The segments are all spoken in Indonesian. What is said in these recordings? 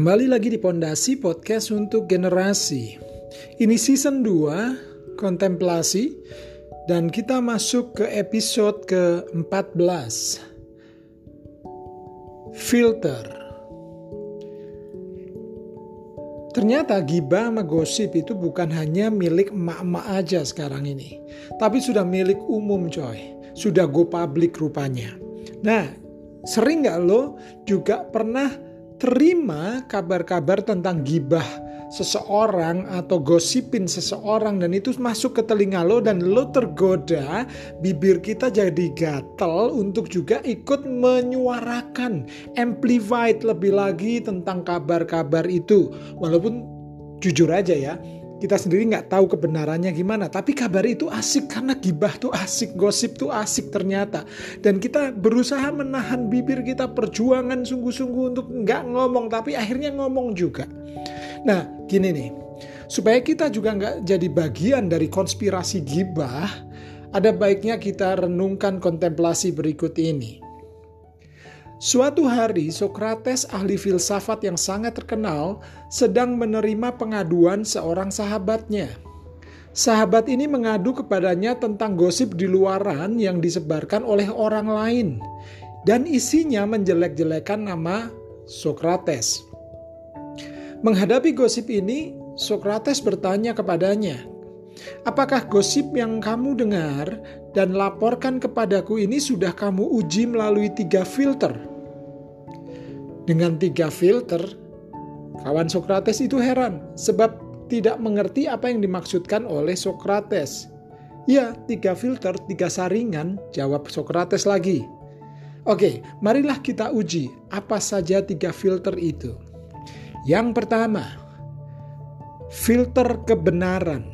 Kembali lagi di Pondasi Podcast untuk Generasi. Ini season 2, kontemplasi, dan kita masuk ke episode ke-14. Filter. Ternyata gibah sama gosip itu bukan hanya milik emak-emak aja sekarang ini. Tapi sudah milik umum coy. Sudah go public rupanya. Nah, sering gak lo juga pernah terima kabar-kabar tentang gibah seseorang atau gosipin seseorang dan itu masuk ke telinga lo dan lo tergoda bibir kita jadi gatel untuk juga ikut menyuarakan amplified lebih lagi tentang kabar-kabar itu. Walaupun jujur aja ya kita sendiri nggak tahu kebenarannya gimana tapi kabar itu asik karena gibah tuh asik gosip tuh asik ternyata. Dan kita berusaha menahan bibir kita perjuangan sungguh-sungguh untuk nggak ngomong tapi akhirnya ngomong juga. Nah gini nih supaya kita juga nggak jadi bagian dari konspirasi gibah ada baiknya kita renungkan kontemplasi berikut ini Suatu hari, Sokrates, ahli filsafat yang sangat terkenal, sedang menerima pengaduan seorang sahabatnya. Sahabat ini mengadu kepadanya tentang gosip di luaran yang disebarkan oleh orang lain, dan isinya menjelek-jelekan nama Sokrates. Menghadapi gosip ini, Sokrates bertanya kepadanya, Apakah gosip yang kamu dengar dan laporkan kepadaku ini sudah kamu uji melalui tiga filter? Dengan tiga filter, kawan Sokrates itu heran sebab tidak mengerti apa yang dimaksudkan oleh Sokrates. Ya, tiga filter, tiga saringan, jawab Sokrates lagi. Oke, marilah kita uji apa saja tiga filter itu. Yang pertama, filter kebenaran.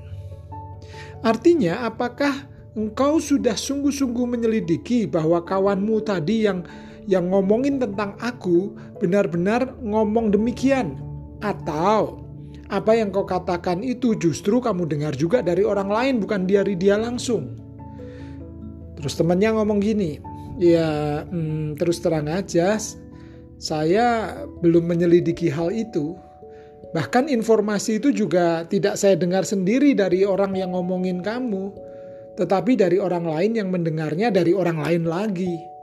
Artinya, apakah engkau sudah sungguh-sungguh menyelidiki bahwa kawanmu tadi yang yang ngomongin tentang aku benar-benar ngomong demikian atau apa yang kau katakan itu justru kamu dengar juga dari orang lain bukan dari dia langsung. Terus temannya ngomong gini, ya hmm, terus terang aja saya belum menyelidiki hal itu. Bahkan informasi itu juga tidak saya dengar sendiri dari orang yang ngomongin kamu, tetapi dari orang lain yang mendengarnya dari orang lain lagi.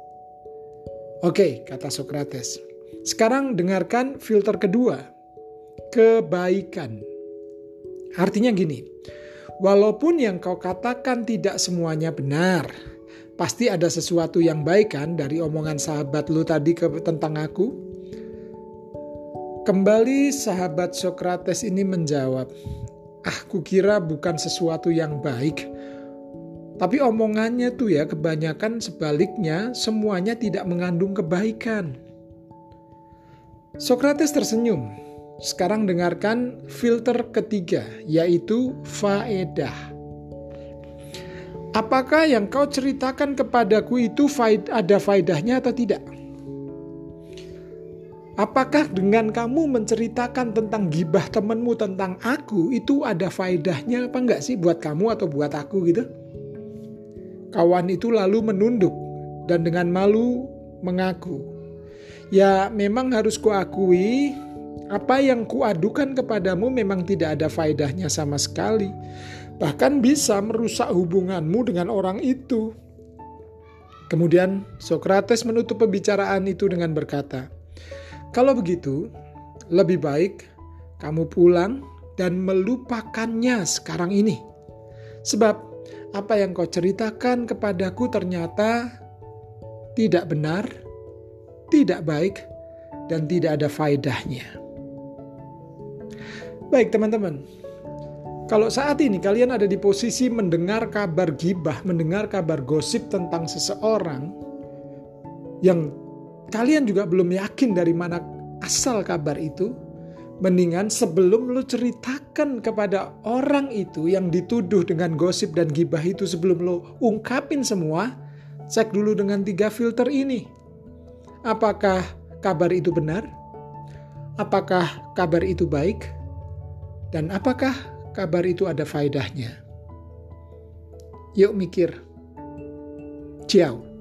Oke, kata Sokrates. Sekarang dengarkan filter kedua, kebaikan. Artinya gini, walaupun yang kau katakan tidak semuanya benar, pasti ada sesuatu yang baik kan dari omongan sahabat lu tadi ke, tentang aku? Kembali sahabat Sokrates ini menjawab, ah kukira bukan sesuatu yang baik, tapi omongannya tuh ya kebanyakan sebaliknya semuanya tidak mengandung kebaikan. Sokrates tersenyum. Sekarang dengarkan filter ketiga yaitu faedah. Apakah yang kau ceritakan kepadaku itu ada faedahnya atau tidak? Apakah dengan kamu menceritakan tentang gibah temanmu tentang aku itu ada faedahnya apa enggak sih buat kamu atau buat aku gitu? Kawan itu lalu menunduk dan dengan malu mengaku. Ya memang harus kuakui apa yang kuadukan kepadamu memang tidak ada faedahnya sama sekali. Bahkan bisa merusak hubunganmu dengan orang itu. Kemudian Sokrates menutup pembicaraan itu dengan berkata, "Kalau begitu, lebih baik kamu pulang dan melupakannya sekarang ini. Sebab apa yang kau ceritakan kepadaku ternyata tidak benar, tidak baik, dan tidak ada faedahnya. Baik teman-teman, kalau saat ini kalian ada di posisi mendengar kabar gibah, mendengar kabar gosip tentang seseorang yang kalian juga belum yakin dari mana asal kabar itu, Mendingan sebelum lu ceritakan kepada orang itu yang dituduh dengan gosip dan gibah itu sebelum lu ungkapin semua, cek dulu dengan tiga filter ini. Apakah kabar itu benar? Apakah kabar itu baik? Dan apakah kabar itu ada faedahnya? Yuk mikir. Ciao.